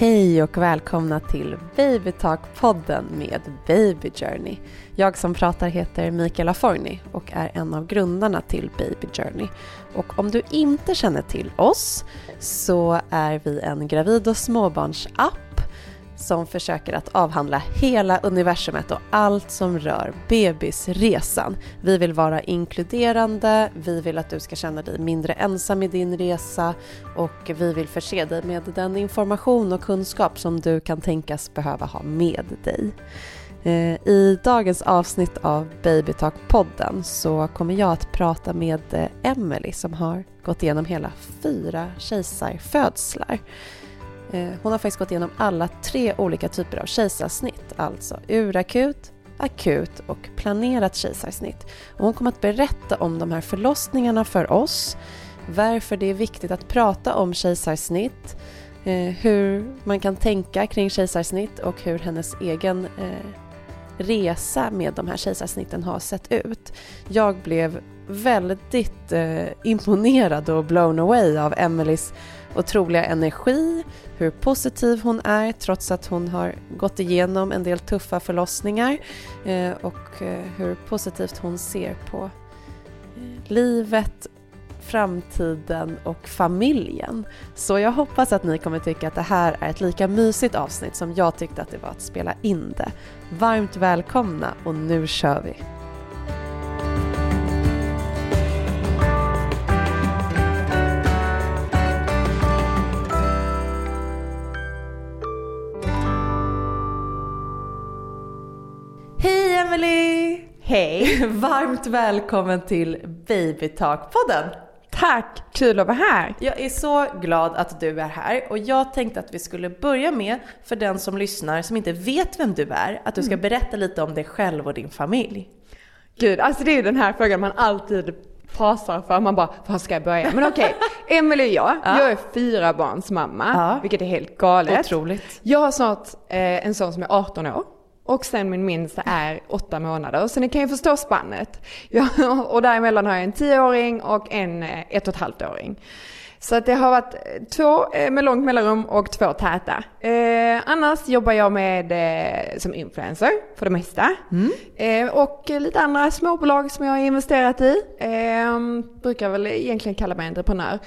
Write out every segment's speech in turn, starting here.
Hej och välkomna till Babytalk-podden med Baby Journey. Jag som pratar heter Mikaela Forni och är en av grundarna till Baby Journey. Och om du inte känner till oss så är vi en gravid och småbarnsapp som försöker att avhandla hela universumet och allt som rör bebisresan. Vi vill vara inkluderande, vi vill att du ska känna dig mindre ensam i din resa och vi vill förse dig med den information och kunskap som du kan tänkas behöva ha med dig. Eh, I dagens avsnitt av Babytalk-podden så kommer jag att prata med eh, Emelie som har gått igenom hela fyra kejsarfödslar. Eh, hon har faktiskt gått igenom alla tre olika typer av kejsarsnitt, alltså urakut, akut och planerat kejsarsnitt. Och hon kommer att berätta om de här förlossningarna för oss, varför det är viktigt att prata om kejsarsnitt, eh, hur man kan tänka kring kejsarsnitt och hur hennes egen eh, resa med de här kejsarsnitten har sett ut. Jag blev väldigt imponerad och blown away av Emelies otroliga energi, hur positiv hon är trots att hon har gått igenom en del tuffa förlossningar eh, och eh, hur positivt hon ser på eh, livet, framtiden och familjen. Så jag hoppas att ni kommer tycka att det här är ett lika mysigt avsnitt som jag tyckte att det var att spela in det. Varmt välkomna och nu kör vi! Varmt välkommen till Babytalk-podden! Tack! Kul att vara här! Jag är så glad att du är här och jag tänkte att vi skulle börja med, för den som lyssnar som inte vet vem du är, att du ska mm. berätta lite om dig själv och din familj. Gud, alltså det är den här frågan man alltid fasar för. Man bara, var ska jag börja? Men okej, okay. Emelie och jag, ja. jag är fyra barns mamma, ja. vilket är helt galet. Otroligt. Jag har snart eh, en son som är 18 år. Och sen min minsta är åtta månader. Så ni kan ju förstå spannet. Ja, och däremellan har jag en tioåring och en eh, ett och ett halvt åring. Så att det har varit eh, två eh, med långt mellanrum och två täta. Eh, annars jobbar jag med eh, som influencer för det mesta. Mm. Eh, och lite andra småbolag som jag har investerat i. Brukar väl egentligen kalla mig entreprenör.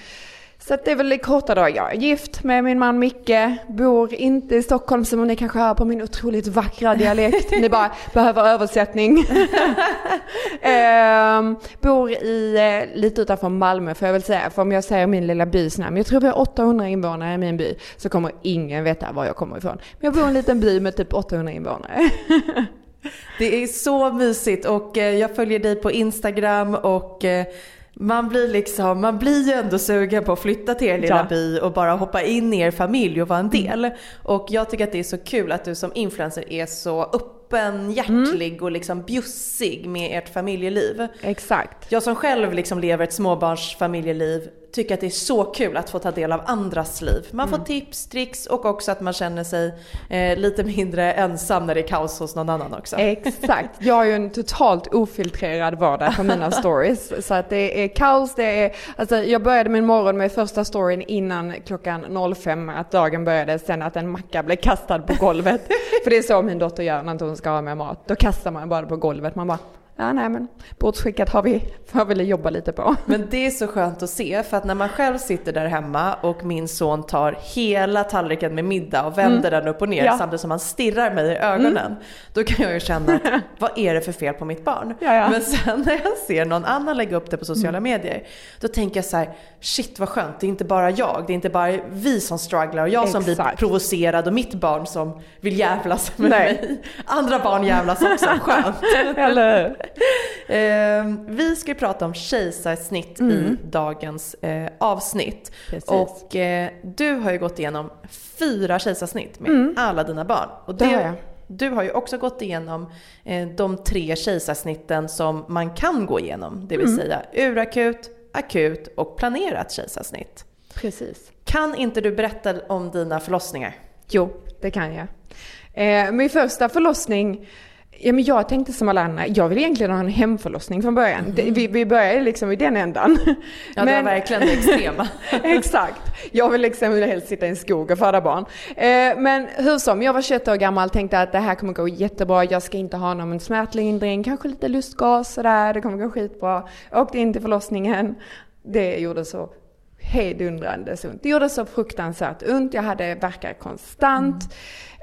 Så det är väl korta dagar. Jag är gift med min man Micke, bor inte i Stockholm som ni kanske hör på min otroligt vackra dialekt. ni bara behöver översättning. eh, bor i, eh, lite utanför Malmö får jag väl säga, för om jag säger min lilla bys namn, jag tror vi har 800 invånare i min by, så kommer ingen veta var jag kommer ifrån. Men jag bor i en liten by med typ 800 invånare. Det är så mysigt och eh, jag följer dig på Instagram och eh, man blir liksom, man blir ju ändå sugen på att flytta till er lilla ja. by och bara hoppa in i er familj och vara en mm. del. Mm. Och jag tycker att det är så kul att du som influencer är så öppenhjärtlig mm. och liksom bjussig med ert familjeliv. Exakt. Jag som själv liksom lever ett småbarnsfamiljeliv tycker att det är så kul att få ta del av andras liv. Man får mm. tips, tricks och också att man känner sig eh, lite mindre ensam när det är kaos hos någon annan också. Exakt. Jag har ju en totalt ofiltrerad vardag på mina stories. Så att det är kaos, det är, alltså jag började min morgon med första storyn innan klockan 05 att dagen började, sen att en macka blev kastad på golvet. För det är så min dotter gör när inte hon ska ha med mat. Då kastar man bara på golvet. Man bara Ja, nej men bordsskickat har vi, har vi jobba lite på. Men det är så skönt att se för att när man själv sitter där hemma och min son tar hela tallriken med middag och vänder mm. den upp och ner ja. samtidigt som han stirrar mig i ögonen. Mm. Då kan jag ju känna att vad är det för fel på mitt barn? Ja, ja. Men sen när jag ser någon annan lägga upp det på sociala mm. medier, då tänker jag så här, shit vad skönt, det är inte bara jag, det är inte bara vi som strugglar och jag Exakt. som blir provocerad och mitt barn som vill jävlas med Nej. mig. Andra barn jävlas också, skönt. Eller eh, Vi ska prata om kejsarsnitt mm. i dagens eh, avsnitt. Precis. Och eh, du har ju gått igenom fyra kejsarsnitt med mm. alla dina barn. Och det, det har jag. Du har ju också gått igenom eh, de tre kejsarsnitten som man kan gå igenom. Det vill mm. säga urakut, akut och planerat kejsarsnitt. Precis. Kan inte du berätta om dina förlossningar? Jo, det kan jag. Eh, min första förlossning Ja, men jag tänkte som alla andra, jag vill egentligen ha en hemförlossning från början. Mm. Vi, vi började liksom i den ändan. Ja, men, det var verkligen det extrema. exakt. Jag vill liksom helst sitta i en skog och föda barn. Eh, men hur som, jag var 21 år gammal, tänkte att det här kommer gå jättebra, jag ska inte ha någon smärtlindring, kanske lite lustgas sådär, det kommer gå skitbra. Åkte in till förlossningen, det gjorde så hejdundrandes ont. Det gjorde så fruktansvärt ont, jag hade verkar konstant. Mm.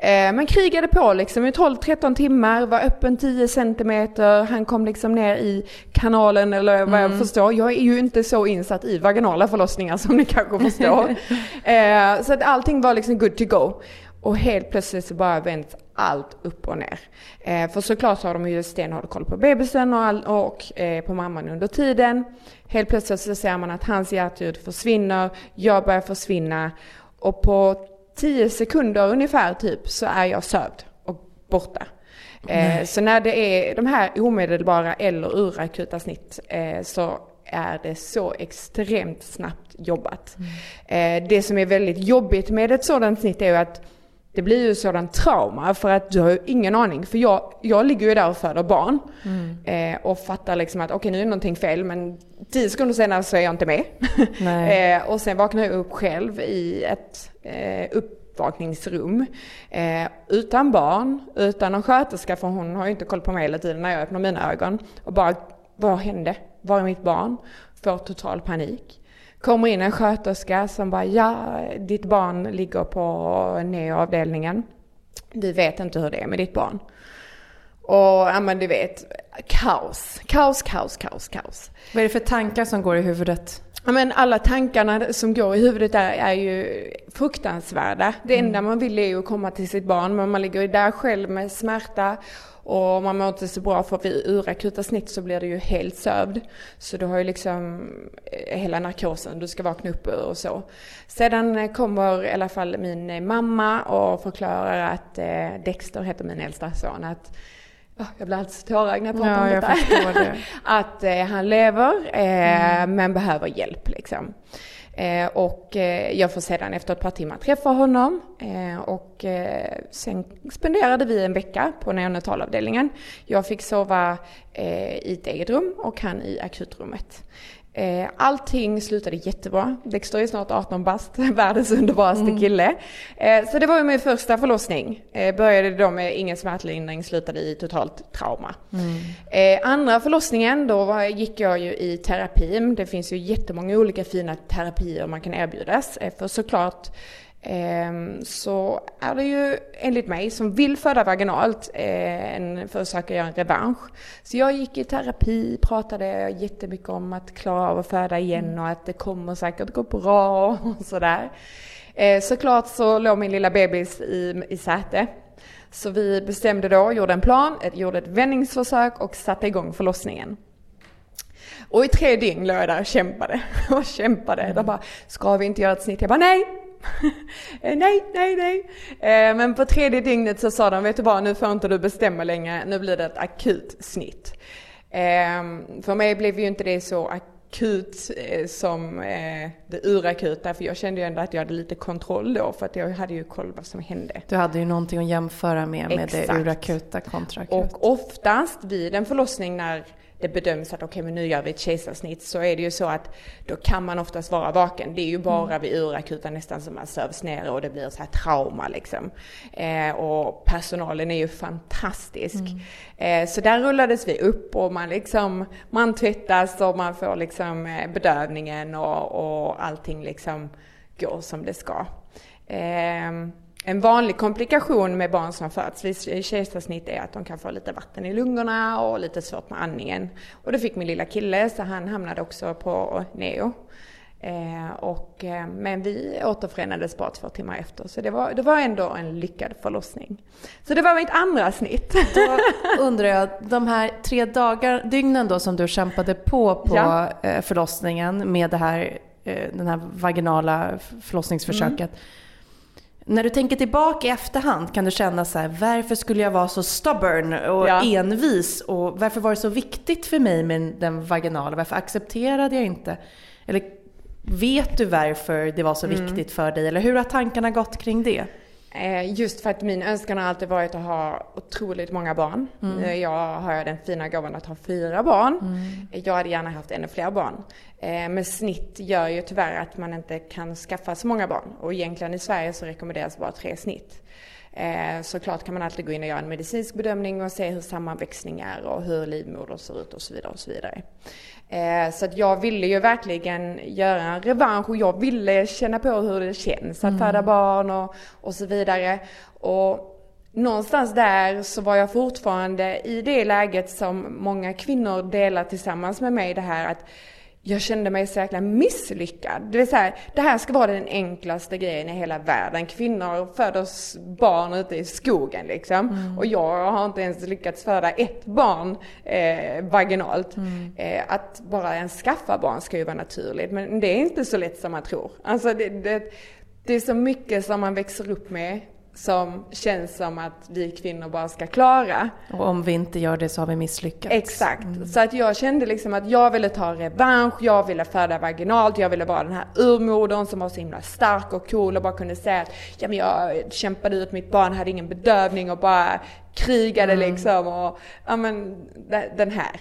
Eh, men krigade på liksom i 12-13 timmar, var öppen 10 centimeter, han kom liksom ner i kanalen eller vad mm. jag förstår. Jag är ju inte så insatt i vaginala förlossningar som ni kanske förstår. eh, så att allting var liksom good to go. Och helt plötsligt så bara vänds allt upp och ner. Eh, för såklart har de ju stenhård koll på bebisen och, all, och eh, på mamman under tiden. Helt plötsligt så ser man att hans hjärtljud försvinner, jag börjar försvinna och på 10 sekunder ungefär typ så är jag sövd och borta. Eh, så när det är de här omedelbara eller urakuta snitt eh, så är det så extremt snabbt jobbat. Mm. Eh, det som är väldigt jobbigt med ett sådant snitt är ju att det blir ju sådant trauma för att du har ju ingen aning. För jag, jag ligger ju där och föder barn mm. eh, och fattar liksom att okej okay, nu är någonting fel men tio sekunder senare så är jag inte med. eh, och sen vaknar jag upp själv i ett eh, uppvakningsrum eh, utan barn, utan någon sköterska för hon har ju inte koll på mig hela tiden när jag öppnar mina ögon. Och bara, vad hände? Var är mitt barn? Får total panik kommer in en sköterska som bara, ja, ditt barn ligger på neoavdelningen. Vi vet inte hur det är med ditt barn. Och ja men du vet, kaos, kaos, kaos, kaos, kaos. Vad är det för tankar som går i huvudet? Ja men alla tankarna som går i huvudet där är ju fruktansvärda. Det enda mm. man vill är ju att komma till sitt barn, men man ligger ju där själv med smärta och man mår inte så bra för vid urakuta snitt så blir du ju helt sövd. Så du har ju liksom eh, hela narkosen du ska vakna upp ur och så. Sedan eh, kommer i alla fall min eh, mamma och förklarar att Dexter heter min äldsta son. Att, jag blir alldeles tårögd när jag pratar ja, om detta. att han lever mm. men behöver hjälp liksom. Eh, och eh, jag får sedan efter ett par timmar träffa honom eh, och sen spenderade vi en vecka på neonatalavdelningen. Jag fick sova i ett eget rum och han i akutrummet. Eh, allting slutade jättebra. Dexter är snart 18 bast, världens underbaraste mm. kille. Eh, så det var ju min första förlossning. Eh, började då med ingen smärtlindring, slutade i totalt trauma. Mm. Andra förlossningen, då gick jag ju i terapi. Det finns ju jättemånga olika fina terapier man kan erbjudas. För såklart så är det ju enligt mig som vill föda vaginalt eh, en, försöka göra en revansch. Så jag gick i terapi, pratade jättemycket om att klara av att föda igen mm. och att det kommer säkert gå bra och sådär. Eh, såklart så låg min lilla bebis i, i säte. Så vi bestämde då, gjorde en plan, gjorde ett vändningsförsök och satte igång förlossningen. Och i tre dygn låg jag där och kämpade och kämpade. Mm. De bara, ska vi inte göra ett snitt? Jag bara, nej, nej, nej, nej. Eh, men på tredje dygnet så sa de, vet du vad, nu får inte du bestämma längre, nu blir det ett akut snitt. Ehm, för mig blev ju inte det så akut eh, som det urakuta, för jag kände ju ändå att jag hade lite kontroll då, för att jag hade ju koll vad som hände. Du hade ju någonting att jämföra med, med Exakt. det urakuta kontra akut. Och oftast vid en förlossning när det bedöms att okej, okay, men nu gör vi ett kejsarsnitt, så är det ju så att då kan man oftast vara vaken. Det är ju bara mm. vid urakuta nästan som man sövs ner och det blir så här trauma liksom. Eh, och personalen är ju fantastisk. Mm. Eh, så där rullades vi upp och man liksom, man tvättas och man får liksom eh, bedövningen och, och allting liksom går som det ska. Eh, en vanlig komplikation med barn som föds vid kejsarsnitt är att de kan få lite vatten i lungorna och lite svårt med andningen. Och det fick min lilla kille så han hamnade också på neo. Eh, och, eh, men vi återförenades bara två timmar efter så det var, det var ändå en lyckad förlossning. Så det var mitt andra snitt. Då undrar jag, de här tre dagar, dygnen då som du kämpade på på ja. Eh, förlossningen med det här, eh, den här vaginala förlossningsförsöket. Mm. När du tänker tillbaka i efterhand kan du känna så här, varför skulle jag vara så stubborn och ja. envis? Och varför var det så viktigt för mig med den vaginala? Varför accepterade jag inte? Eller vet du varför det var så mm. viktigt för dig? Eller hur har tankarna gått kring det? Eh, just för att min önskan har alltid varit att ha otroligt många barn. Mm. Nu Jag har den fina gåvan att ha fyra barn. Mm. Jag hade gärna haft ännu fler barn. Eh, Men snitt gör ju tyvärr att man inte kan skaffa så många barn. Och egentligen i Sverige så rekommenderas bara tre snitt. Eh, Såklart kan man alltid gå in och göra en medicinsk bedömning och se hur sammanväxning är och hur livmoder ser ut och så vidare och så vidare. Eh, Så att jag ville ju verkligen göra en revansch och jag ville känna på hur det känns att föda barn och, och så vidare. Och någonstans där så var jag fortfarande i det läget som många kvinnor delar tillsammans med mig det här att jag kände mig så jäkla misslyckad. Det vill säga, det här ska vara den enklaste grejen i hela världen. Kvinnor föder barn ute i skogen liksom. Och jag har inte ens lyckats föda ett barn eh, vaginalt. Eh, att bara ens skaffa barn ska ju vara naturligt. Men det är inte så lätt som man tror. Alltså det, det, det är så mycket som man växer upp med som känns som att vi kvinnor bara ska klara. Och om vi inte gör det så har vi misslyckats. Exakt. Så att jag kände liksom att jag ville ta revansch, jag ville föda vaginalt, jag ville vara den här urmodern som var så himla stark och cool och bara kunde säga att ja, men jag kämpade ut mitt barn, hade ingen bedövning och bara krigade liksom och ja men de- den här.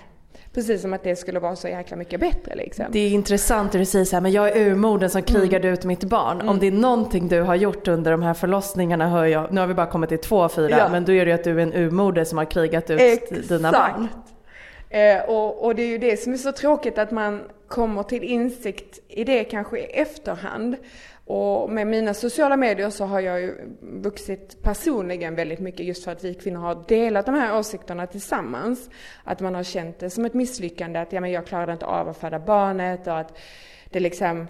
Precis som att det skulle vara så jäkla mycket bättre liksom. Det är intressant när du säger så här, men jag är urmodern som krigade ut mitt barn. Om det är någonting du har gjort under de här förlossningarna hör jag, nu har vi bara kommit till två av fyra, Ja. men då är det ju att du är en urmoder som har krigat ut dina barn. Eh, och, och det är ju det som är så tråkigt att man kommer till insikt i det kanske i efterhand. Och med mina sociala medier så har jag ju vuxit personligen väldigt mycket just för att vi kvinnor har delat de här åsikterna tillsammans. Att man har känt det som ett misslyckande att ja, men jag klarade inte av att föda barnet och att det liksom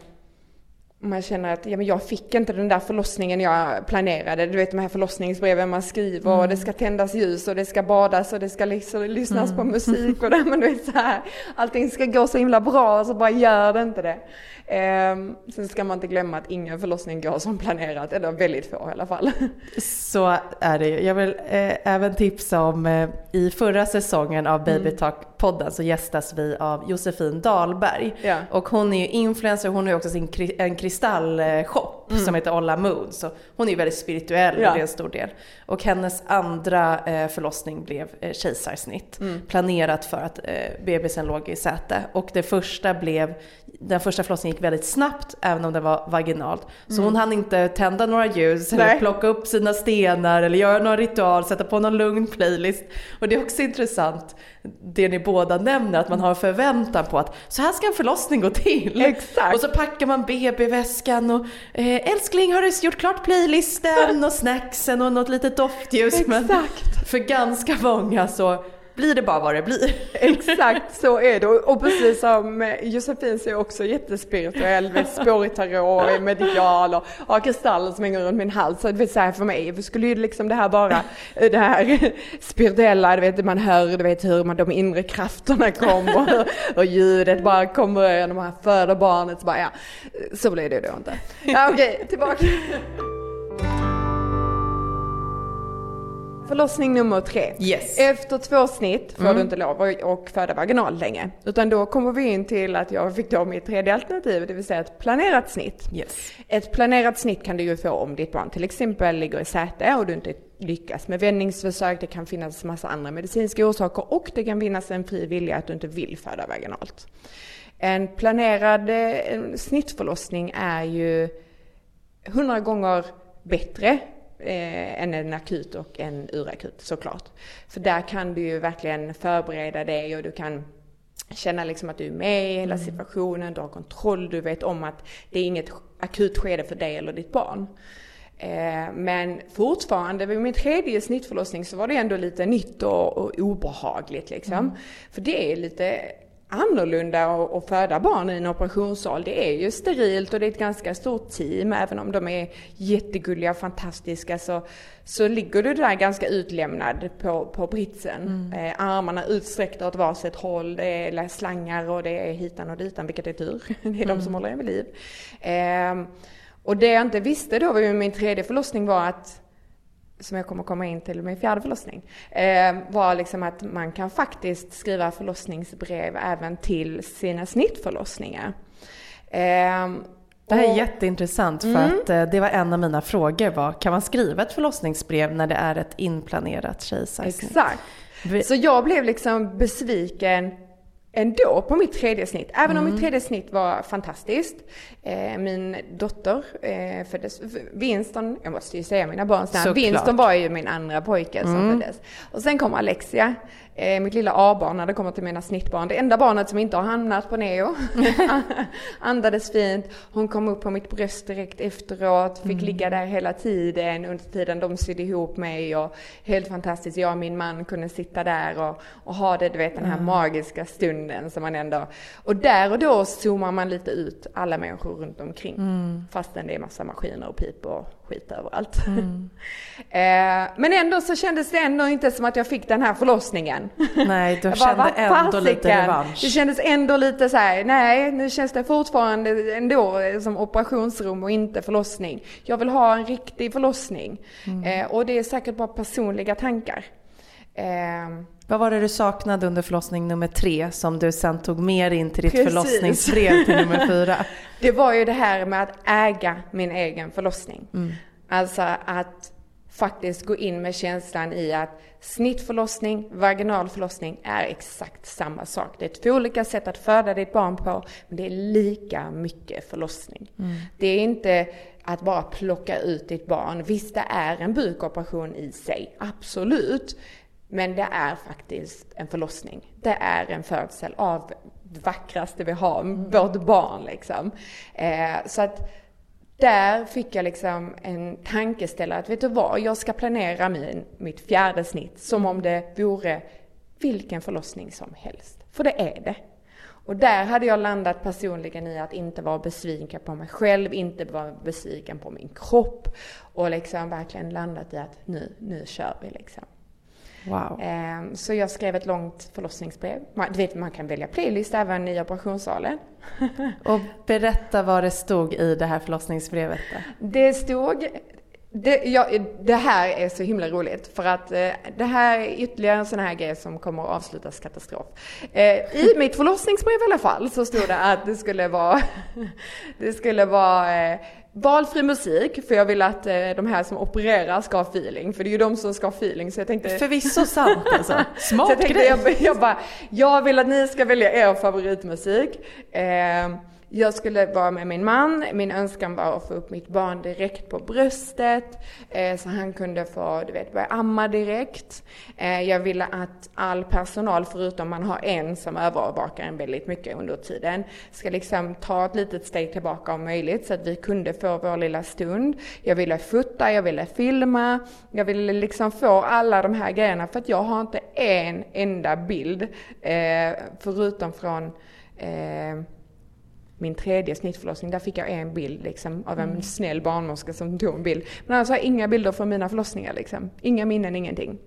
man känner att ja, men jag fick inte den där förlossningen jag planerade. Du vet de här förlossningsbreven man skriver och det ska tändas ljus och det ska badas och det ska lyssnas på musik och det, men du vet så här, allting ska gå så himla bra och så bara gör det inte det. Ehm, sen ska man inte glömma att ingen förlossning går som planerat, eller väldigt få i alla fall. Så är det ju. Jag vill eh, även tipsa om, eh, i förra säsongen av Baby Talk-podden så gästas vi av Josefin Dahlberg. Ja. Och hon är ju influencer, hon har ju också sin en kristallshop som heter Olla Mood. Så hon är ju väldigt spirituell Mm. Ja. och det är en stor del. Och hennes andra eh, förlossning blev eh, kejsarsnitt. Mm. Planerat för att eh, bebisen låg i säte. Och det första blev, den första förlossningen gick väldigt snabbt även om det var vaginalt. Så hon hann inte tända några ljus eller Mm. Nej. plocka upp sina stenar eller göra någon ritual, sätta på någon lugn playlist. Och det är också intressant det ni båda nämner, att man har en förväntan på att så här ska en förlossning gå till. Exakt. Och så packar man BB-väskan och eh, älskling har du gjort klart playlisten och snacksen och något litet doftljus. Men Exakt. för ganska många så blir det bara vad det blir. Exakt så är det. Och precis som eh, Josefin så är jag också jättespirituell, med spår i tarot, medial och har kristaller som hänger runt min hals. Så det vill säga för mig skulle ju liksom det här bara, eh, det här spirituella, du vet man hör, du vet hur man, de inre krafterna kommer och ljudet bara kommer när man föder barnet. Så bara, ja, så blir det då inte. Ja okej, tillbaka. Förlossning nummer tre. Yes. Efter två snitt får du inte lov att och föda vaginalt länge. Utan då kommer vi in till att jag fick då mitt tredje alternativ, det vill säga ett planerat snitt. Yes. Ett planerat snitt kan du ju få om ditt barn till exempel ligger i säte och du inte lyckas med vändningsförsök. Det kan finnas massa andra medicinska orsaker och det kan finnas en fri vilja att du inte vill föda vaginalt. En planerad eh, snittförlossning är ju hundra gånger bättre eh, än en akut och en urakut såklart. För där kan du ju verkligen förbereda dig och du kan känna liksom att du är med i hela situationen, du har kontroll, du vet om att det är inget akut skede för dig eller ditt barn. Eh, Men fortfarande vid min tredje snittförlossning så var det ändå lite nytt och, och obehagligt liksom. För det är lite annorlunda att, föda barn i en operationssal. Det är ju sterilt och det är ett ganska stort team. Även om de är jättegulliga och fantastiska så, så ligger du där ganska utlämnad på, på britsen. Eh, armarna utsträckta åt varsitt håll. Det är slangar och det är hitan och ditan, vilket är tur. Det är de som håller en vid liv. Eh, och det jag inte visste då vid min tredje förlossning var att som jag kommer komma in till min fjärde förlossning, eh, var liksom att man kan faktiskt skriva förlossningsbrev även till sina snittförlossningar. Eh, Det här är jätteintressant för att eh, det var en av mina frågor var, kan man skriva ett förlossningsbrev när det är ett inplanerat kejsarsnitt? Exakt. Så jag blev liksom besviken ändå på mitt tredje snitt. Även om mitt tredje snitt var fantastiskt. Eh, min dotter eh, föddes, Winston, jag måste ju säga mina barns namn. Winston var ju min andra pojke som föddes. Och sen kom Alexia, eh, mitt lilla A-barn när det kommer till mina snittbarn. Det enda barnet som inte har hamnat på neo. Andades fint. Hon kom upp på mitt bröst direkt efteråt, fick ligga där hela tiden under tiden de sydde ihop mig och helt fantastiskt. Jag och min man kunde sitta där och, och ha det, du vet den här magiska stunden som man ändå... Och där och då zoomar man lite ut alla människor runt omkring. Fastän det är massa maskiner och pip och skit överallt. eh, men ändå så kändes det ändå inte som att jag fick den här förlossningen. Nej, du bara, kände "Vad ändå lite fasiken?" revansch. Det kändes ändå lite så här, nej nu känns det fortfarande ändå som operationsrum och inte förlossning. Jag vill ha en riktig förlossning. Mm. Eh, och det är säkert bara personliga tankar. Eh, Vad var det du saknade under förlossning nummer tre som du sen tog med in till ditt Precis. förlossningsbrev till nummer fyra? Det var ju det här med att äga min egen förlossning. Mm. Alltså att faktiskt gå in med känslan i att snittförlossning, vaginal förlossning är exakt samma sak. Det är två olika sätt att föda ditt barn på, men det är lika mycket förlossning. Det är inte att bara plocka ut ditt barn. Visst, det är en bukoperation i sig, absolut. Men det är faktiskt en förlossning. Det är en födsel av det vackraste vi har, vårt barn liksom. Eh, så att där fick jag liksom en tankeställare att vet du vad, jag ska planera min, mitt fjärde snitt som om det vore vilken förlossning som helst. För det är det. Och där hade jag landat personligen i att inte vara besviken på mig själv, inte vara besviken på min kropp och liksom verkligen landat i att nu, nu kör vi liksom. Wow. Ehm, Så jag skrev ett långt förlossningsbrev. Du vet, man kan välja playlist även i operationssalen. Och berätta vad det stod i det här förlossningsbrevet då. Det stod, det, ja, det här är så himla roligt för att eh, det här är ytterligare en sån här grej som kommer att avslutas katastrof. Eh, I mitt förlossningsbrev i alla fall så stod det att det skulle vara, det skulle vara eh, valfri musik för jag vill att eh, de här som opererar ska ha feeling för det är ju de som ska ha feeling så jag tänkte Förvisso sant alltså. Så Smart jag tänkte, grej. jag, jag bara, jag vill att ni ska välja er favoritmusik. Jag skulle vara med min man, min önskan var att få upp mitt barn direkt på bröstet, eh, så han kunde få, du vet, börja amma direkt. Eh, jag ville att all personal, förutom man har en som övervakar en väldigt mycket under tiden, ska liksom ta ett litet steg tillbaka om möjligt, så att vi kunde få vår lilla stund. Jag ville fota, jag ville filma, jag ville liksom få alla de här grejerna, för att jag har inte en enda bild, eh, förutom från eh, min tredje snittförlossning, där fick jag en bild liksom, av en snäll barnmorska som tog en bild. Men annars har jag inga bilder från mina förlossningar. Liksom. Inga minnen, ingenting.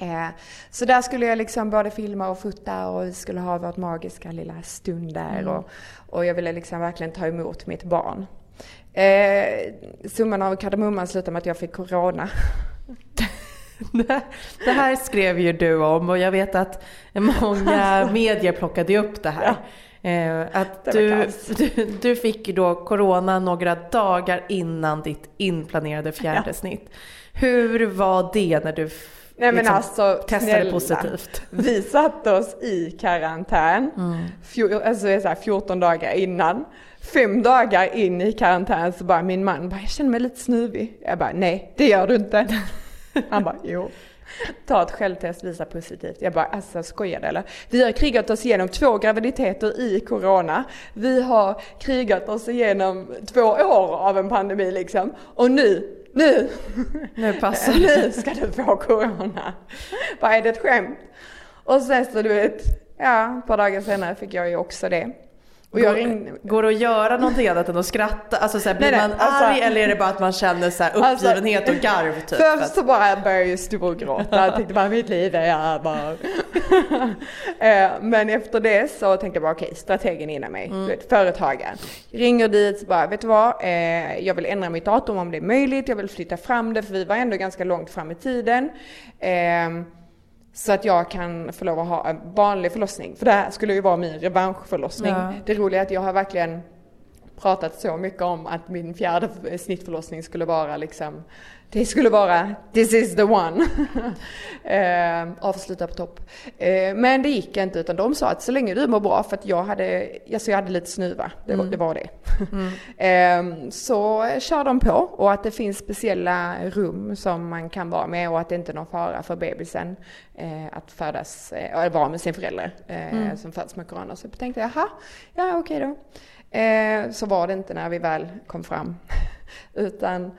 Eh, så där skulle jag liksom både filma och fota och vi skulle ha vårt magiska lilla stund där. Och, och jag ville liksom verkligen ta emot mitt barn. Eh, summan av kardemumman slutade med att jag fick corona. Det- här skrev ju du om och jag vet att många medier plockade upp det här. Eh, Att du, du, du fick då corona några dagar innan ditt inplanerade fjärde snitt. Hur var det när du Nej liksom alltså, testade snälla. positivt? Vi satte oss i karantän, Fjor, alltså det är så här 14 dagar innan. Fem dagar in i karantän så bara min man bara, jag känner mig lite snuvig. Jag bara, nej det gör du inte. Han bara, jo. Ta ett självtest, visa positivt. Jag bara, alltså skojar du eller? Vi har krigat oss igenom två graviditeter i corona. Vi har krigat oss igenom två år av en pandemi liksom. Och nu, nu, Nu passar nu ska du få corona. Vad är det ett skämt? Och sen så du vet, ja, ett par dagar senare fick jag ju också det. Och jag ringde, Går det att göra någonting annat än att skratta? Alltså så här, blir Nej, nej, man alltså- arg eller är det bara att man känner så här Alltså, uppgivenhet och garv typ? För Först så bara började jag ju storgråta. Jag tänkte bara mitt liv är över. Eh, Men efter det så tänkte jag bara okej, strategen inom mig, Mm. vet, företagaren. Ringer dit så bara, vet du vad? Eh, Jag vill ändra mitt datum om det är möjligt. Jag vill flytta fram det för vi var ändå ganska långt fram i tiden. Så att jag kan få lov att ha en vanlig förlossning. För det här skulle ju vara min revanschförlossning. Ja. Det roliga är att jag har verkligen pratat så mycket om att min fjärde snittförlossning skulle vara liksom det skulle vara this is the one. eh, avsluta på topp. Eh, men det gick inte utan de sa att så länge du mår bra för att jag hade, alltså jag hade lite snuva, det, mm. var, det var det. Mm. eh, så kör de på och att det finns speciella rum som man kan vara med och att det inte är någon fara för bebisen eh, att födas, eh, eller vara med sin förälder eh, mm. som föds med corona. Så jag tänkte jaha, ja okej okay då. så var det inte när vi väl kom fram. utan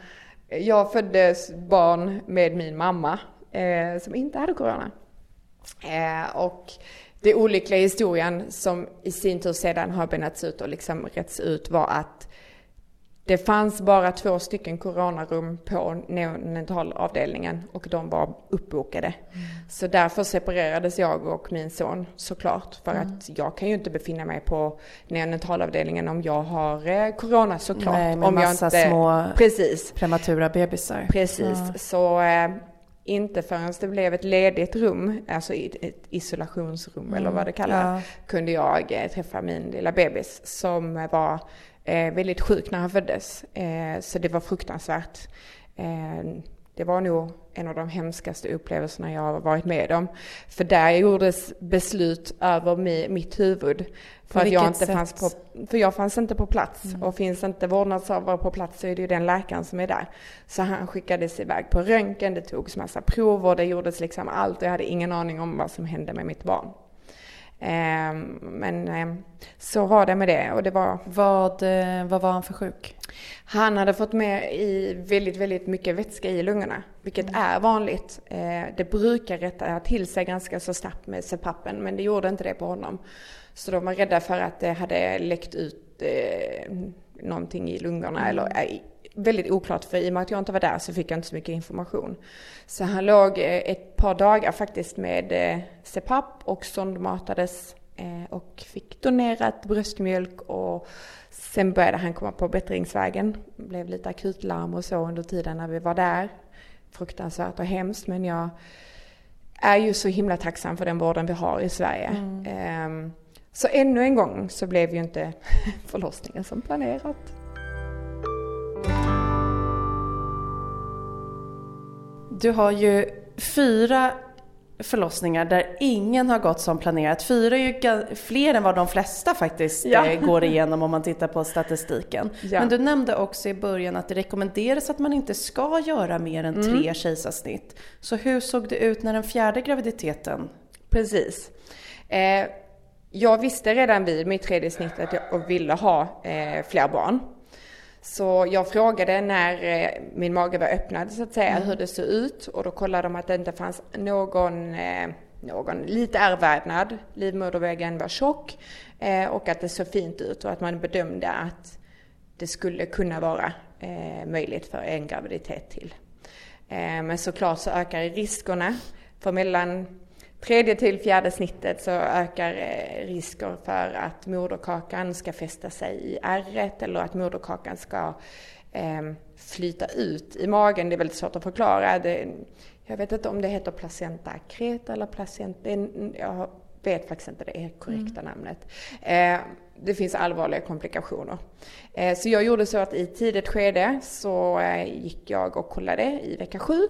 jag föddes barn med min mamma eh, som inte hade corona. Eh, och det olyckliga i historien som i sin tur sedan har benats ut och liksom rätts ut var att det fanns bara två stycken coronarum på neonatalavdelningen och de var uppbokade. Mm. Så därför separerades jag och min son såklart. För mm. att jag kan ju inte befinna mig på neonatalavdelningen om jag har eh, corona såklart. Nej, med om massa jag inte... små Precis. prematura bebisar. Precis. Ja. Så eh, inte förrän det blev ett ledigt rum, alltså ett isolationsrum mm. eller vad det kallas, ja. kunde jag eh, träffa min lilla bebis som var eh, väldigt sjuk när han föddes. Eh, så det var fruktansvärt. Det var nog en av de hemskaste upplevelserna jag har varit med om. För där gjordes beslut över mitt huvud. För, att jag inte fanns på, för jag fanns inte på plats. Mm. Och finns inte vårdnadshavare på plats så är det ju den läkaren som är där. Så han skickades iväg på röntgen, det togs massa prover, det gjordes liksom allt. Och jag hade ingen aning om vad som hände med mitt barn. Ehm, men ehm, så var det med det och det var... Vad, eh, vad var han för sjuk? Han hade fått med i väldigt, väldigt mycket vätska i lungorna, vilket mm. är vanligt. Eh, det brukar rätta till sig ganska så snabbt med CPAPen, men det gjorde inte det på honom. Så de var rädda för att det hade läckt ut eh, någonting i lungorna mm. eller väldigt oklart för i och med att jag inte var där så fick jag inte så mycket information. Så han låg eh, ett par dagar faktiskt med eh, CPAP och sondmatades eh, och fick donerat bröstmjölk och sen började han komma på bättringsvägen. Blev lite akutlarm och så under tiden när vi var där. Fruktansvärt och hemskt men jag är ju så himla tacksam för den vården vi har i Sverige. Mm. Ehm, så ännu en gång så blev ju inte förlossningen som planerat. Du har ju fyra förlossningar där ingen har gått som planerat. Fyra är ju fler än vad de flesta faktiskt ja. Eh, går igenom om man tittar på statistiken. Ja. Men du nämnde också i början att det rekommenderas att man inte ska göra mer än tre mm. kejsarsnitt. Så hur såg det ut när den fjärde graviditeten? Precis. Eh, jag visste redan vid mitt tredje snitt att jag ville ha eh, fler barn. Så jag frågade när eh, min mage var öppnad så att säga mm. hur det såg ut och då kollade de att det inte fanns någon, eh, någon lite ärrvävnad, livmoderväggen var tjock eh, och att det såg fint ut och att man bedömde att det skulle kunna vara möjligt för en graviditet till. Men såklart så ökar riskerna för mellan tredje till fjärde snittet så ökar eh, risker för att moderkakan ska fästa sig i ärret eller att moderkakan ska eh, flyta ut i magen. Det är väldigt svårt att förklara. Det, jag vet inte om det heter placenta creta eller placenta... Jag vet faktiskt inte det korrekta mm. namnet. Eh, det finns allvarliga komplikationer. Eh, så jag gjorde så att i tidigt skede så eh, gick jag och kollade i vecka sju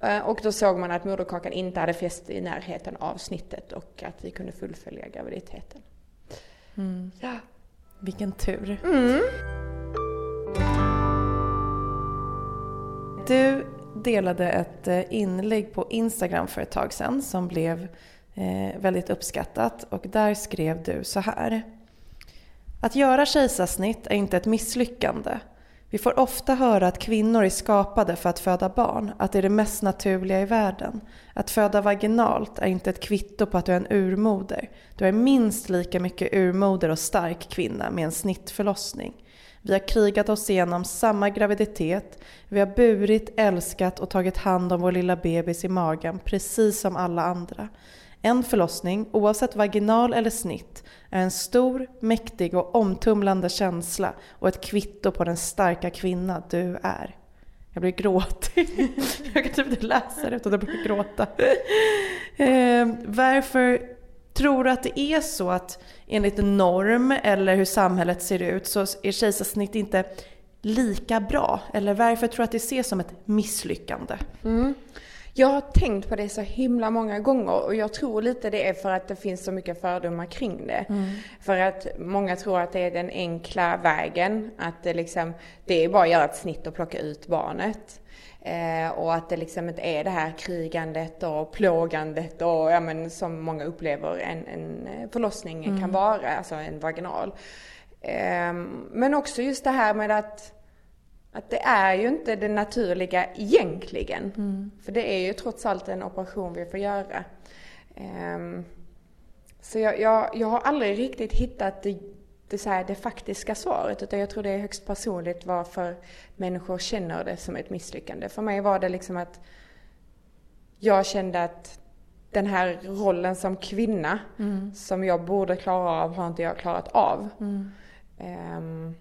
eh, och då såg man att moderkakan inte hade fäst i närheten av snittet och att vi kunde fullfölja graviditeten. Mm. Ja. Vilken tur. Mm. Du delade ett inlägg på Instagram för ett tag sedan som blev väldigt uppskattat och där skrev du så här. Att göra kejsarsnitt är inte ett misslyckande. Vi får ofta höra att kvinnor är skapade för att föda barn, att det är det mest naturliga i världen. Att föda vaginalt är inte ett kvitto på att du är en urmoder. Du är minst lika mycket urmoder och stark kvinna med en snittförlossning. Vi har krigat oss igenom samma graviditet, vi har burit, älskat och tagit hand om vår lilla bebis i magen precis som alla andra. En förlossning, oavsett vaginal eller snitt, är en stor, mäktig och omtumlande känsla och ett kvitto på den starka kvinna du är. Jag blir gråtig. Jag kan typ inte läsa det utan att börja gråta. Eh, varför Tror du att det är så att enligt norm eller hur samhället ser ut så är kejsarsnitt inte lika bra? Eller varför tror du att det ses som ett misslyckande? Mm. Jag har tänkt på det så himla många gånger och jag tror lite det är för att det finns så mycket fördomar kring det. Mm. För att många tror att det är den enkla vägen, att det liksom, det är bara att göra ett snitt och plocka ut barnet. Eh, och att det liksom inte är det här krigandet och plågandet och ja, men, som många upplever en, en förlossning mm. kan vara, alltså en vaginal. Eh, men också just det här med att att det är ju inte det naturliga egentligen. Mm. För det är ju trots allt en operation vi får göra. Um, så jag, jag, jag, har aldrig riktigt hittat det, det, så här, det faktiska svaret utan jag tror det är högst personligt varför människor känner det som ett misslyckande. För mig var det liksom att jag kände att den här rollen som kvinna mm. som jag borde klara av har inte jag klarat av. Mm. Um,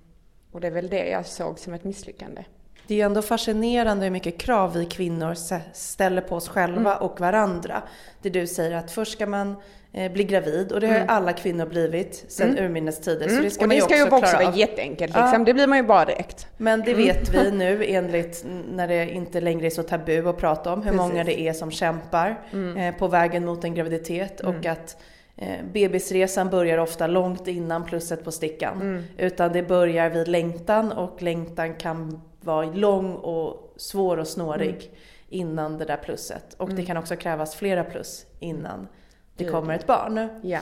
och det är väl det jag såg som ett misslyckande. Det är ju ändå fascinerande hur mycket krav vi kvinnor ställer på oss själva mm. och varandra. Det du säger att först ska man eh, bli gravid och det har ju mm. alla kvinnor blivit sedan mm. urminnes tider. Mm. Så det ska och man ju också, ska ju också vara jätteenkelt liksom. Ja. Det blir man ju bara direkt. Men det mm. vet vi nu enligt när det inte längre är så tabu att prata om hur Precis. många det är som kämpar mm. eh, på vägen mot en graviditet och att Eh, bebisresan börjar ofta långt innan plusset på stickan. Mm. Utan det börjar vid längtan och längtan kan vara lång och svår och snårig mm. innan det där plusset. Och mm. det kan också krävas flera plus innan det kommer ett barn. Ja.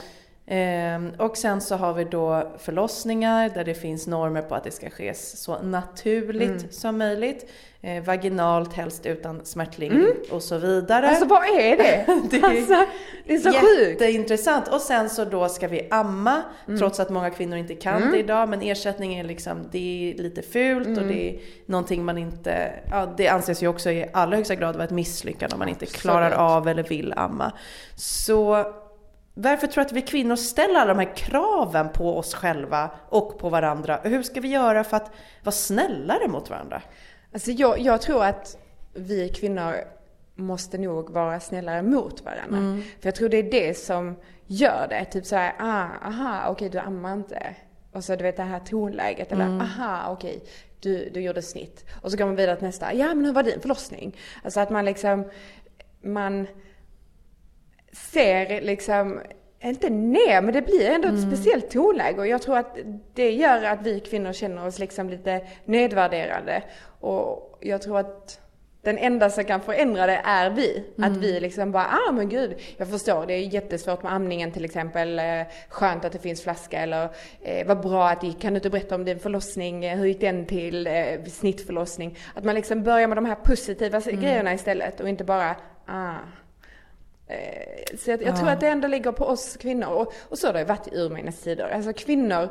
Ehm, och sen så har vi då förlossningar där det finns normer på att det ska ske så naturligt mm. som möjligt. Eh, vaginalt, helst utan smärtlindring mm. och så vidare. Alltså vad är det? det, är, alltså, det är så sjukt! Jätteintressant. Och sen så då ska vi amma, mm. trots att många kvinnor inte kan mm. det idag. Men ersättning är liksom, det är lite fult och mm. det är någonting man inte, ja det anses ju också i allra högsta grad vara ett misslyckande om man inte klarar av eller vill amma. Så varför tror du att vi kvinnor ställer alla de här kraven på oss själva och på varandra? Hur ska vi göra för att vara snällare mot varandra? Alltså jag, jag tror att vi kvinnor måste nog vara snällare mot varandra. Mm. För jag tror det är det som gör det. Typ såhär, ah, aha, okej du ammar inte. Och så du vet det här tonläget. Eller mm. aha, okej, du, du gjorde snitt. Och så går man vidare till nästa, ja men hur var din förlossning? Alltså att man liksom, man ser liksom, inte ner, men det blir ändå ett mm. speciellt tonläge och jag tror att det gör att vi kvinnor känner oss liksom lite nedvärderade. Och jag tror att den enda som kan förändra det är vi. Mm. Att vi liksom bara, ah men gud, jag förstår, det är jättesvårt med amningen till exempel. Eh, skönt att det finns flaska eller eh, vad bra att det gick. Kan du inte berätta om din förlossning? Eh, hur gick den till? Eh, snittförlossning. Att man liksom börjar med de här positiva mm. grejerna istället och inte bara, ah så jag, jag ja. tror att det ändå ligger på oss kvinnor. Och, och så har det varit i urminnes tider. Alltså kvinnor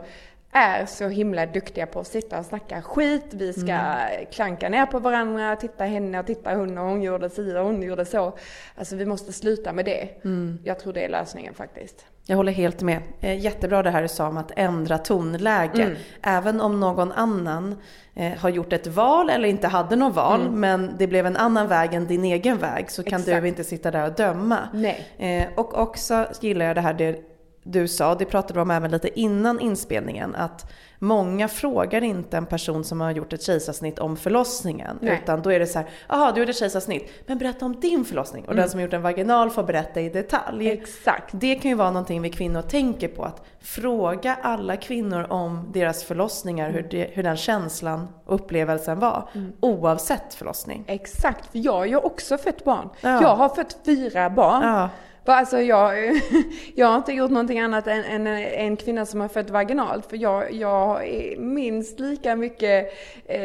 är så himla duktiga på att sitta och snacka skit. Vi ska mm. klanka ner på varandra, titta henne och titta hon och hon gjorde si och hon gjorde så. Alltså vi måste sluta med det. Mm. Jag tror det är lösningen faktiskt. Jag håller helt med. Eh, jättebra det här du sa om att ändra tonläge. Mm. Även om någon annan eh, har gjort ett val eller inte hade något val mm. men det blev en annan väg än din egen väg så kan Exakt. du inte sitta där och döma. Nej. Eh, och också gillar jag det här det du sa, det pratade vi om även lite innan inspelningen, att många frågar inte en person som har gjort ett kejsarsnitt om förlossningen. Nej. Utan då är det så här, jaha du gjorde ett kejsarsnitt, men berätta om din förlossning. Och mm. den som har gjort en vaginal får berätta i detalj. Exakt. Det kan ju vara någonting vi kvinnor tänker på, att fråga alla kvinnor om deras förlossningar, mm. hur, det, hur den känslan och upplevelsen var. Mm. Oavsett förlossning. Exakt, för jag har ju också fött barn. Ja. Jag har fött fyra barn. Ja. Alltså jag, jag har inte gjort någonting annat än, än en kvinna som har fött vaginalt. För jag, jag är minst lika mycket eh,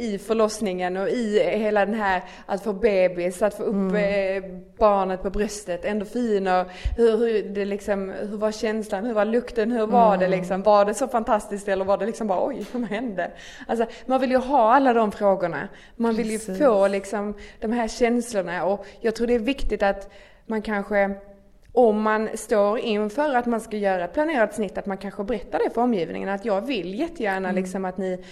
i förlossningen och i hela den här att få bebis, att få upp mm. eh, barnet på bröstet, endorfiner. Hur, hur, det liksom, hur var känslan, hur var lukten, hur var mm. det liksom? Var det så fantastiskt eller var det liksom bara oj, vad hände? Alltså man vill ju ha alla de frågorna. Man vill Precis. ju få liksom de här känslorna och jag tror det är viktigt att man kanske om man står inför att man ska göra ett planerat snitt, att man kanske berättar det för omgivningen. Att jag vill jättegärna mm. liksom att ni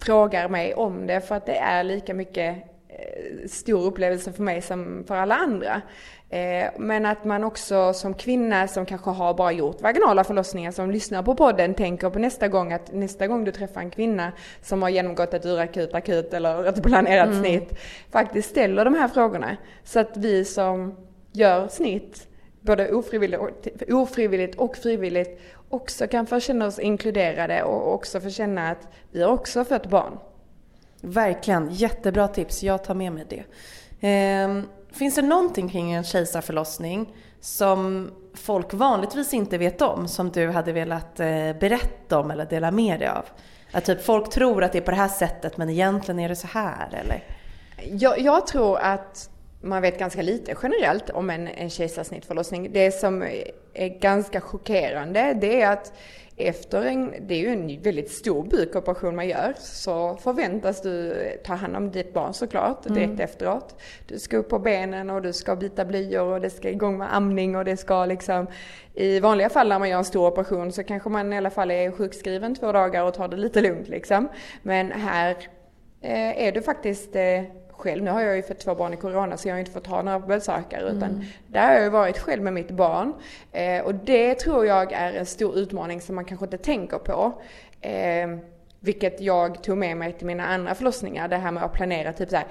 frågar mig om det för att det är lika mycket eh, stor upplevelse för mig som för alla andra. Eh, men att man också som kvinna som kanske har bara gjort vaginala förlossningar som lyssnar på podden tänker på nästa gång att nästa gång du träffar en kvinna som har genomgått ett urakut, akut eller ett planerat mm. snitt faktiskt ställer de här frågorna. Så att vi som gör snitt både ofrivilligt och, ofrivilligt och frivilligt också kan få känna oss inkluderade och också få känna att vi har också fött barn. Verkligen, jättebra tips. Jag tar med mig det. Eh, finns det någonting kring en kejsarförlossning som folk vanligtvis inte vet om som du hade velat eh, berätta om eller dela med dig av? Att typ folk tror att det är på det här sättet men egentligen är det så här eller? Jag, jag tror att man vet ganska lite generellt om en, en kejsarsnittförlossning. Det som är ganska chockerande det är att efter en, det är ju en väldigt stor bukoperation man gör, så förväntas du ta hand om ditt barn såklart direkt mm. efteråt. Du ska upp på benen och du ska byta blöjor och det ska igång med amning och det ska liksom i vanliga fall när man gör en stor operation så kanske man i alla fall är sjukskriven två dagar och tar det lite lugnt liksom. Men här eh, är du faktiskt eh, själv. Nu har jag ju fått två barn i corona så jag har inte fått ha några besökare mm. utan där har jag varit själv med mitt barn. Eh, och det tror jag är en stor utmaning som man kanske inte tänker på. Eh, vilket jag tog med mig till mina andra förlossningar. Det här med att planera typ så här,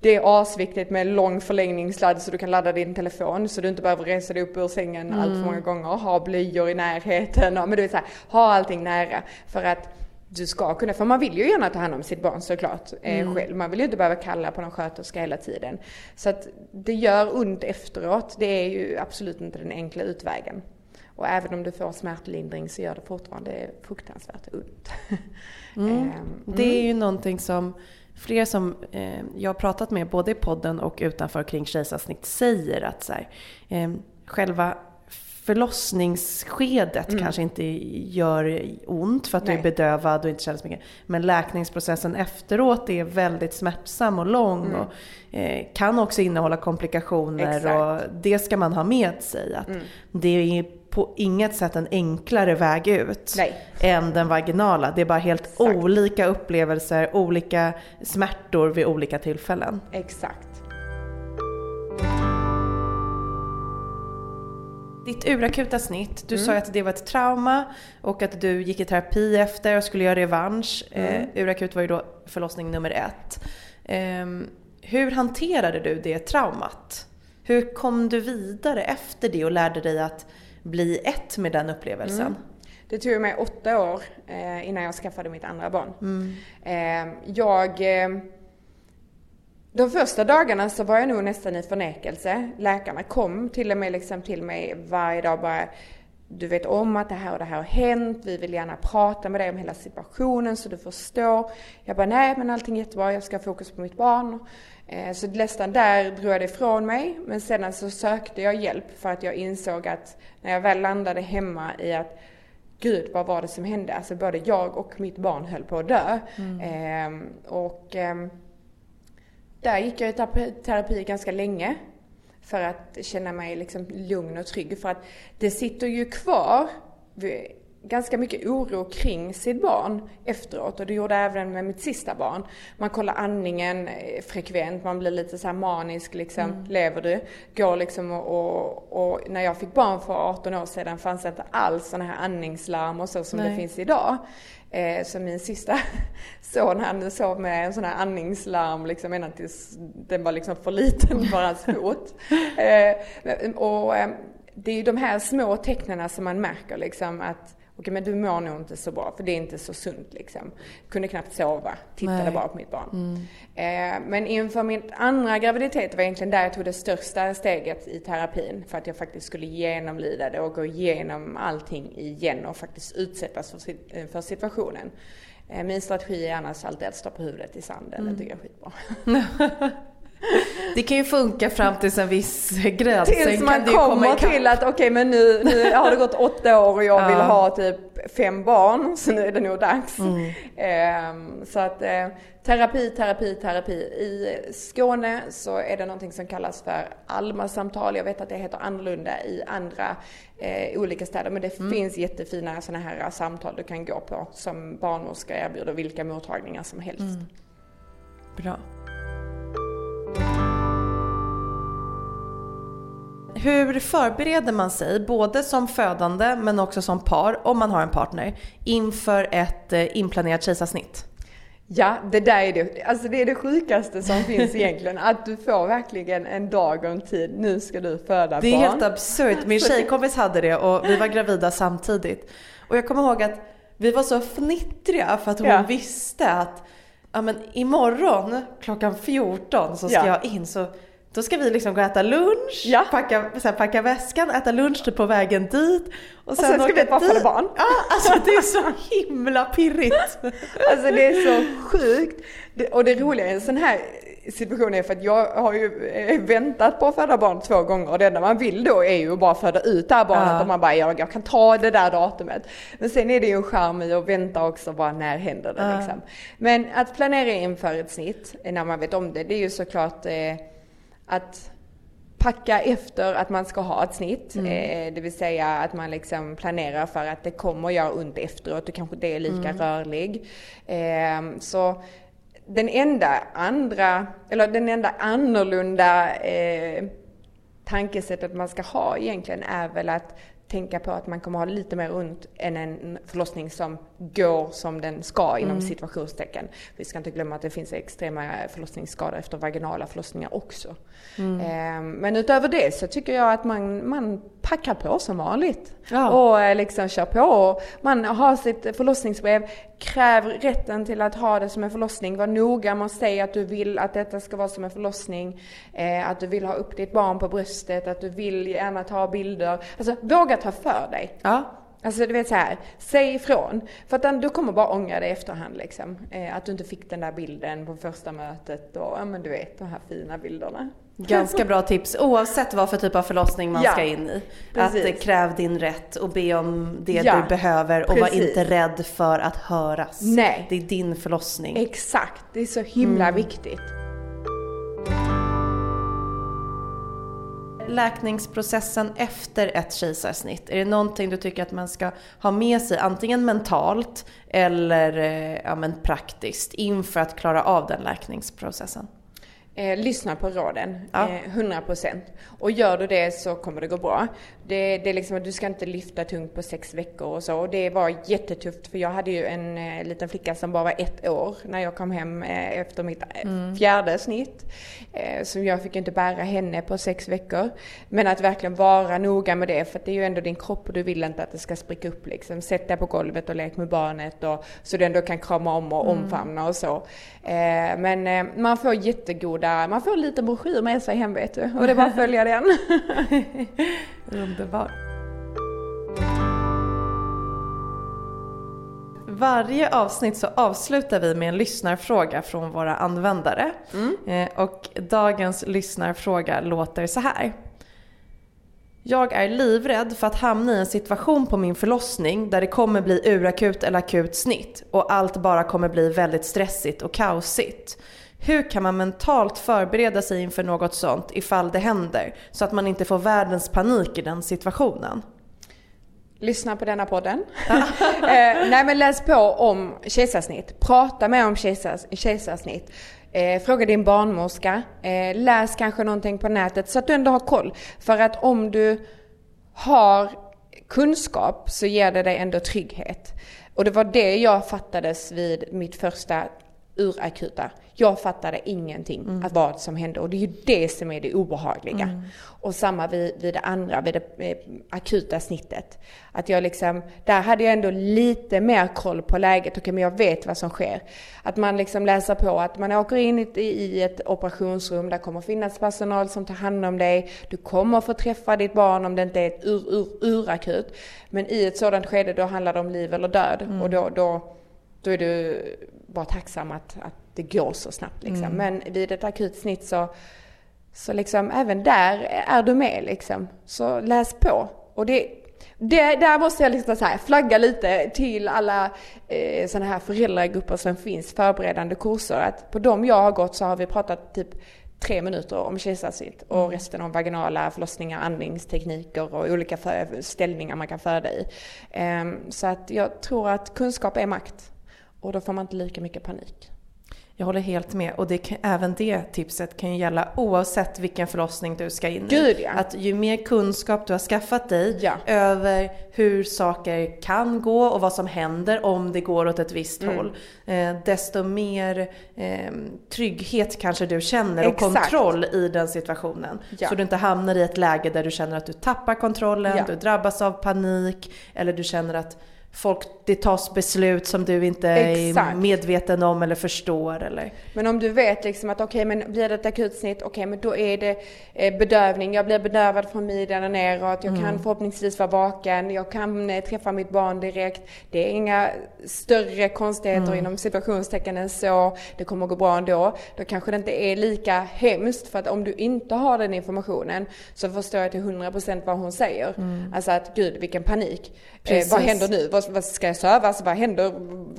det är asviktigt med lång förlängningssladd så du kan ladda din telefon så du inte behöver resa dig upp ur sängen mm. allt för många gånger. Ha blöjor i närheten. Men du vet så här, ha allting nära. För att du ska kunna, för man vill ju gärna ta hand om sitt barn såklart eh, mm. själv. Man vill ju inte behöva kalla på någon sköterska hela tiden. Så att det gör ont efteråt. Det är ju absolut inte den enkla utvägen. Och även om du får smärtlindring så gör det fortfarande fruktansvärt ont. Mm. mm. Det är ju någonting som flera som eh, jag har pratat med både i podden och utanför kring kejsarsnitt säger att så här, eh, själva förlossningsskedet mm. kanske inte gör ont för att Nej. du är bedövad och inte känner så mycket. Men läkningsprocessen efteråt är väldigt smärtsam och lång mm. och eh, kan också innehålla komplikationer Exakt. och det ska man ha med sig. Att mm. Det är på inget sätt en enklare väg ut Nej. än den vaginala. Det är bara helt Exakt. olika upplevelser, olika smärtor vid olika tillfällen. Exakt. Ditt urakuta snitt, du mm. sa att det var ett trauma och att du gick i terapi efter och skulle göra revansch. Eh, mm. Eh, urakut var ju då förlossning nummer ett. Eh, hur hanterade du det traumat? Hur kom du vidare efter det och lärde dig att bli ett med den upplevelsen? Mm. Det tog mig åtta år eh, innan jag skaffade mitt andra barn. Mm. Eh, jag eh, de första dagarna så var jag nog nästan i förnekelse. Läkarna kom till och med liksom till mig varje dag bara du vet om att det här och det här har hänt, vi vill gärna prata med dig om hela situationen så du förstår. Jag bara, nej men allting är jättebra, jag ska ha fokus på mitt barn. Eh, så nästan där drog jag det ifrån mig. Men sedan så sökte jag hjälp för att jag insåg att när jag väl landade hemma i att Gud, vad var det som hände? Alltså både jag och mitt barn höll på att dö. Mm. Eh, och eh, där gick jag i terapi ganska länge för att känna mig liksom lugn och trygg. För att det sitter ju kvar ganska mycket oro kring sitt barn efteråt och det gjorde även med mitt sista barn. Man kollar andningen eh, frekvent, man blir lite så manisk liksom. Mm. Lever du? Går liksom och, och, och, när jag fick barn för 18 år sedan fanns det inte alls sådana här andningslarm och så som Nej. det finns idag. Eh, så min sista son han sov med en sån här andningslarm liksom ända tills den var liksom för liten för hans fot. Eh, och eh, det är ju de här små tecknen som man märker liksom att okej men du mår nog inte så bra för det är inte så sunt liksom. Kunde knappt sova, tittade Nej. bara på mitt barn. Mm. Eh, men inför min andra graviditet var egentligen där jag tog det största steget i terapin för att jag faktiskt skulle genomlida det och gå igenom allting igen och faktiskt utsättas för, eh, för situationen. Eh, min strategi är annars alltid att stå på huvudet i sanden, mm. det tycker jag är skitbra. Det kan ju funka fram till en viss gräns. Tills man kommer till att okej okay, men nu, nu har det gått åtta år och jag ja. vill ha typ fem barn så nu är det nog dags. Mm. Eh, så att eh, terapi, terapi, terapi. I Skåne så är det någonting som kallas för Alma-samtal. Jag vet att det heter annorlunda i andra eh, olika städer men det mm. finns jättefina sådana här samtal du kan gå på som barnmorska erbjuder vilka mottagningar som helst. Mm. Bra. Hur förbereder man sig, både som födande men också som par, om man har en partner, inför ett eh, inplanerat kejsarsnitt? Ja, det där är det, alltså det är det sjukaste som finns egentligen. Att du får verkligen en dag och en tid, nu ska du föda barn. Det är helt absurt. Min tjejkompis hade det och vi var gravida samtidigt. Och jag kommer ihåg att vi var så fnittriga för att hon ja. visste att ja, men imorgon klockan 14 så ska ja. jag in. Så då ska vi liksom gå och äta lunch, ja. packa, så här, packa väskan, äta lunch typ på vägen dit. Och sen, och sen ska vi bara föda barn. Ja, alltså det är så himla pirrigt. alltså det är så sjukt. Det, och det roliga i en sån här situation är för att jag har ju eh, väntat på att föda barn två gånger och det enda man vill då är ju att bara föda ut det här barnet ja. och man bara jag, jag kan ta det där datumet. Men sen är det ju en charm i att vänta också bara när händer det ja. liksom. Men att planera inför ett snitt när man vet om det, det är ju såklart eh, att packa efter att man ska ha ett snitt. Mm. Eh, det vill säga att man liksom planerar för att det kommer göra ont efteråt och kanske det är lika mm. rörlig. Eh, så den enda andra, eller den enda annorlunda eh, tankesättet man ska ha egentligen är väl att tänka på att man kommer ha lite mer ont än en förlossning som går som den ska inom mm. situationstecken. Vi ska inte glömma att det finns extrema förlossningsskador efter vaginala förlossningar också. Mm. Eh, men utöver det så tycker jag att man, man packar på som vanligt. Ja. Och eh, liksom kör på. Man har sitt förlossningsbrev, kräv rätten till att ha det som en förlossning. Var noga med att säga att du vill att detta ska vara som en förlossning. Eh, att du vill ha upp ditt barn på bröstet, att du vill gärna ta bilder. Alltså våga ta för dig. Ja. Alltså du vet så här, säg ifrån. För att du kommer bara ångra dig i efterhand liksom. Eh, att du inte fick den där bilden på första mötet och ja men du vet de här fina bilderna. Ganska bra tips oavsett vad för typ av förlossning man ja, ska in i. Precis. Att kräv din rätt och be om det ja, du behöver och var inte rädd för att höras. Nej. Det är din förlossning. Exakt, det är så himla mm. viktigt. Läkningsprocessen efter ett kejsarsnitt? Är det någonting du tycker att man ska ha med sig antingen mentalt eller eh, ja, men praktiskt inför att klara av den läkningsprocessen? Eh, lyssna på råden, ja. eh, 100%. Och gör du det så kommer det gå bra. Det, det är liksom att du ska inte lyfta tungt på sex veckor och så. Och det var jättetufft för jag hade ju en eh, liten flicka som bara var ett år när jag kom hem eh, efter mitt eh, mm. fjärde snitt. Eh, så jag fick inte bära henne på sex veckor. Men att verkligen vara noga med det för det är ju ändå din kropp och du vill inte att det ska spricka upp liksom. Sätt dig på golvet och lek med barnet och, så du ändå kan krama om och mm. omfamna och så. Men man får jättegoda, man får en liten broschyr med sig hem vet du. Och det är bara att följa den. Underbart. Varje avsnitt så avslutar vi med en lyssnarfråga från våra användare. Mm. Eh, och dagens lyssnarfråga låter så här. Jag är livrädd för att hamna i en situation på min förlossning där det kommer bli urakut eller akut snitt och allt bara kommer bli väldigt stressigt och kaosigt. Hur kan man mentalt förbereda sig inför något sånt ifall det händer? Så att man inte får världens panik i den situationen. Lyssna på denna podden. eh, nej men läs på om kejsarsnitt. Prata med om kejsars, kejsarsnitt. Eh, fråga din barnmorska. Eh, läs kanske någonting på nätet så att du ändå har koll. För att om du har kunskap så ger det dig ändå trygghet. Och det var det jag fattades vid mitt första urakuta. Jag fattade ingenting mm. av vad som hände och det är ju det som är det obehagliga. Mm. Och samma vid, vid det andra, vid det eh, akuta snittet. Att jag liksom, där hade jag ändå lite mer koll på läget, okej okay, men jag vet vad som sker. Att man liksom läser på att man åker in i, i ett operationsrum, där kommer finnas personal som tar hand om dig. Du kommer få träffa ditt barn om det inte är ett ur, ur, urakut. Men i ett sådant skede då handlar det om liv eller död. Mm. Och då, då, då är du bara tacksam att, att det går så snabbt liksom. Mm. Men vid ett akut snitt så, så liksom även där är du med liksom. Så läs på. Och det, det, där måste jag liksom så här, flagga lite till alla eh, sådana här föräldragrupper som finns, förberedande kurser. Att på de jag har gått så har vi pratat typ tre minuter om kejsarsnitt och mm. resten om vaginala förlossningar, andningstekniker och olika ställningar man kan föda i. Um, så att jag tror att kunskap är makt och då får man inte lika mycket panik. Jag håller helt med. Och det kan, även det tipset kan ju gälla oavsett vilken förlossning du ska in i. Gud, ja. Att ju mer kunskap du har skaffat dig Ja. över hur saker kan gå och vad som händer om det går åt ett visst Mm. håll. Eh, desto mer eh, trygghet kanske du känner och Exakt. kontroll i den situationen. Ja. Så du inte hamnar i ett läge där du känner att du tappar kontrollen, du drabbas av panik eller du känner att folk, det tas beslut som du inte Exakt. är medveten om eller förstår eller... Men om du vet liksom att okej, men blir det ett akutsnitt, okej, men då är det eh, bedövning. Jag blir bedövad från midjan och neråt. Jag kan förhoppningsvis vara vaken. Jag kan eh, träffa mitt barn direkt. Det är inga större konstigheter inom situationstecken än så. Det kommer gå bra ändå. Då kanske det inte är lika hemskt för att om du inte har den informationen så förstår jag till 100% vad hon säger. Alltså att gud, vilken panik. Eh, vad Precis. händer nu? Vad, vad ska jag sövas? Vad händer?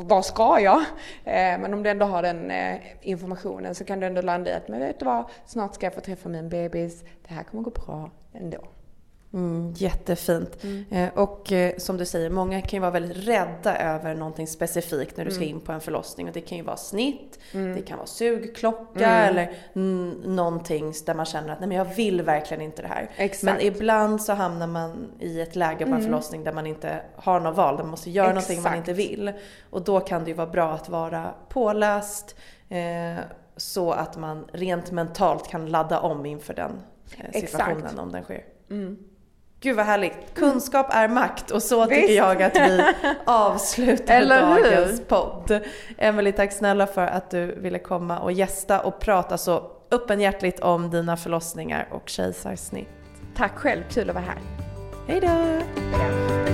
Vad ska jag? Eh, men om du ändå har den eh, informationen så kan du ändå landa i att, men vet du vad? Snart ska jag få träffa min bebis. Det här kommer gå bra ändå. Mm, jättefint. Eh, och eh, som du säger, många kan ju vara väldigt rädda över någonting specifikt när du ska in på en förlossning. Och det kan ju vara snitt, det kan vara sugklocka eller mm, någonting där man känner att nej men jag vill verkligen inte det här. Exakt. Men ibland så hamnar man i ett läge på en förlossning där man inte har något val, där man måste göra någonting man Exakt. inte vill. Och då kan det ju vara bra att vara påläst eh, så att man rent mentalt kan ladda om inför den eh, Exakt. situationen om den sker. Gud vad härligt. Kunskap är makt och så tycker Visst. jag att vi avslutar dagens podd. Emelie, tack snälla för att du ville komma och gästa och prata så öppenhjärtligt om dina förlossningar och kejsarsnitt. Tack själv, kul att vara här. Hej då!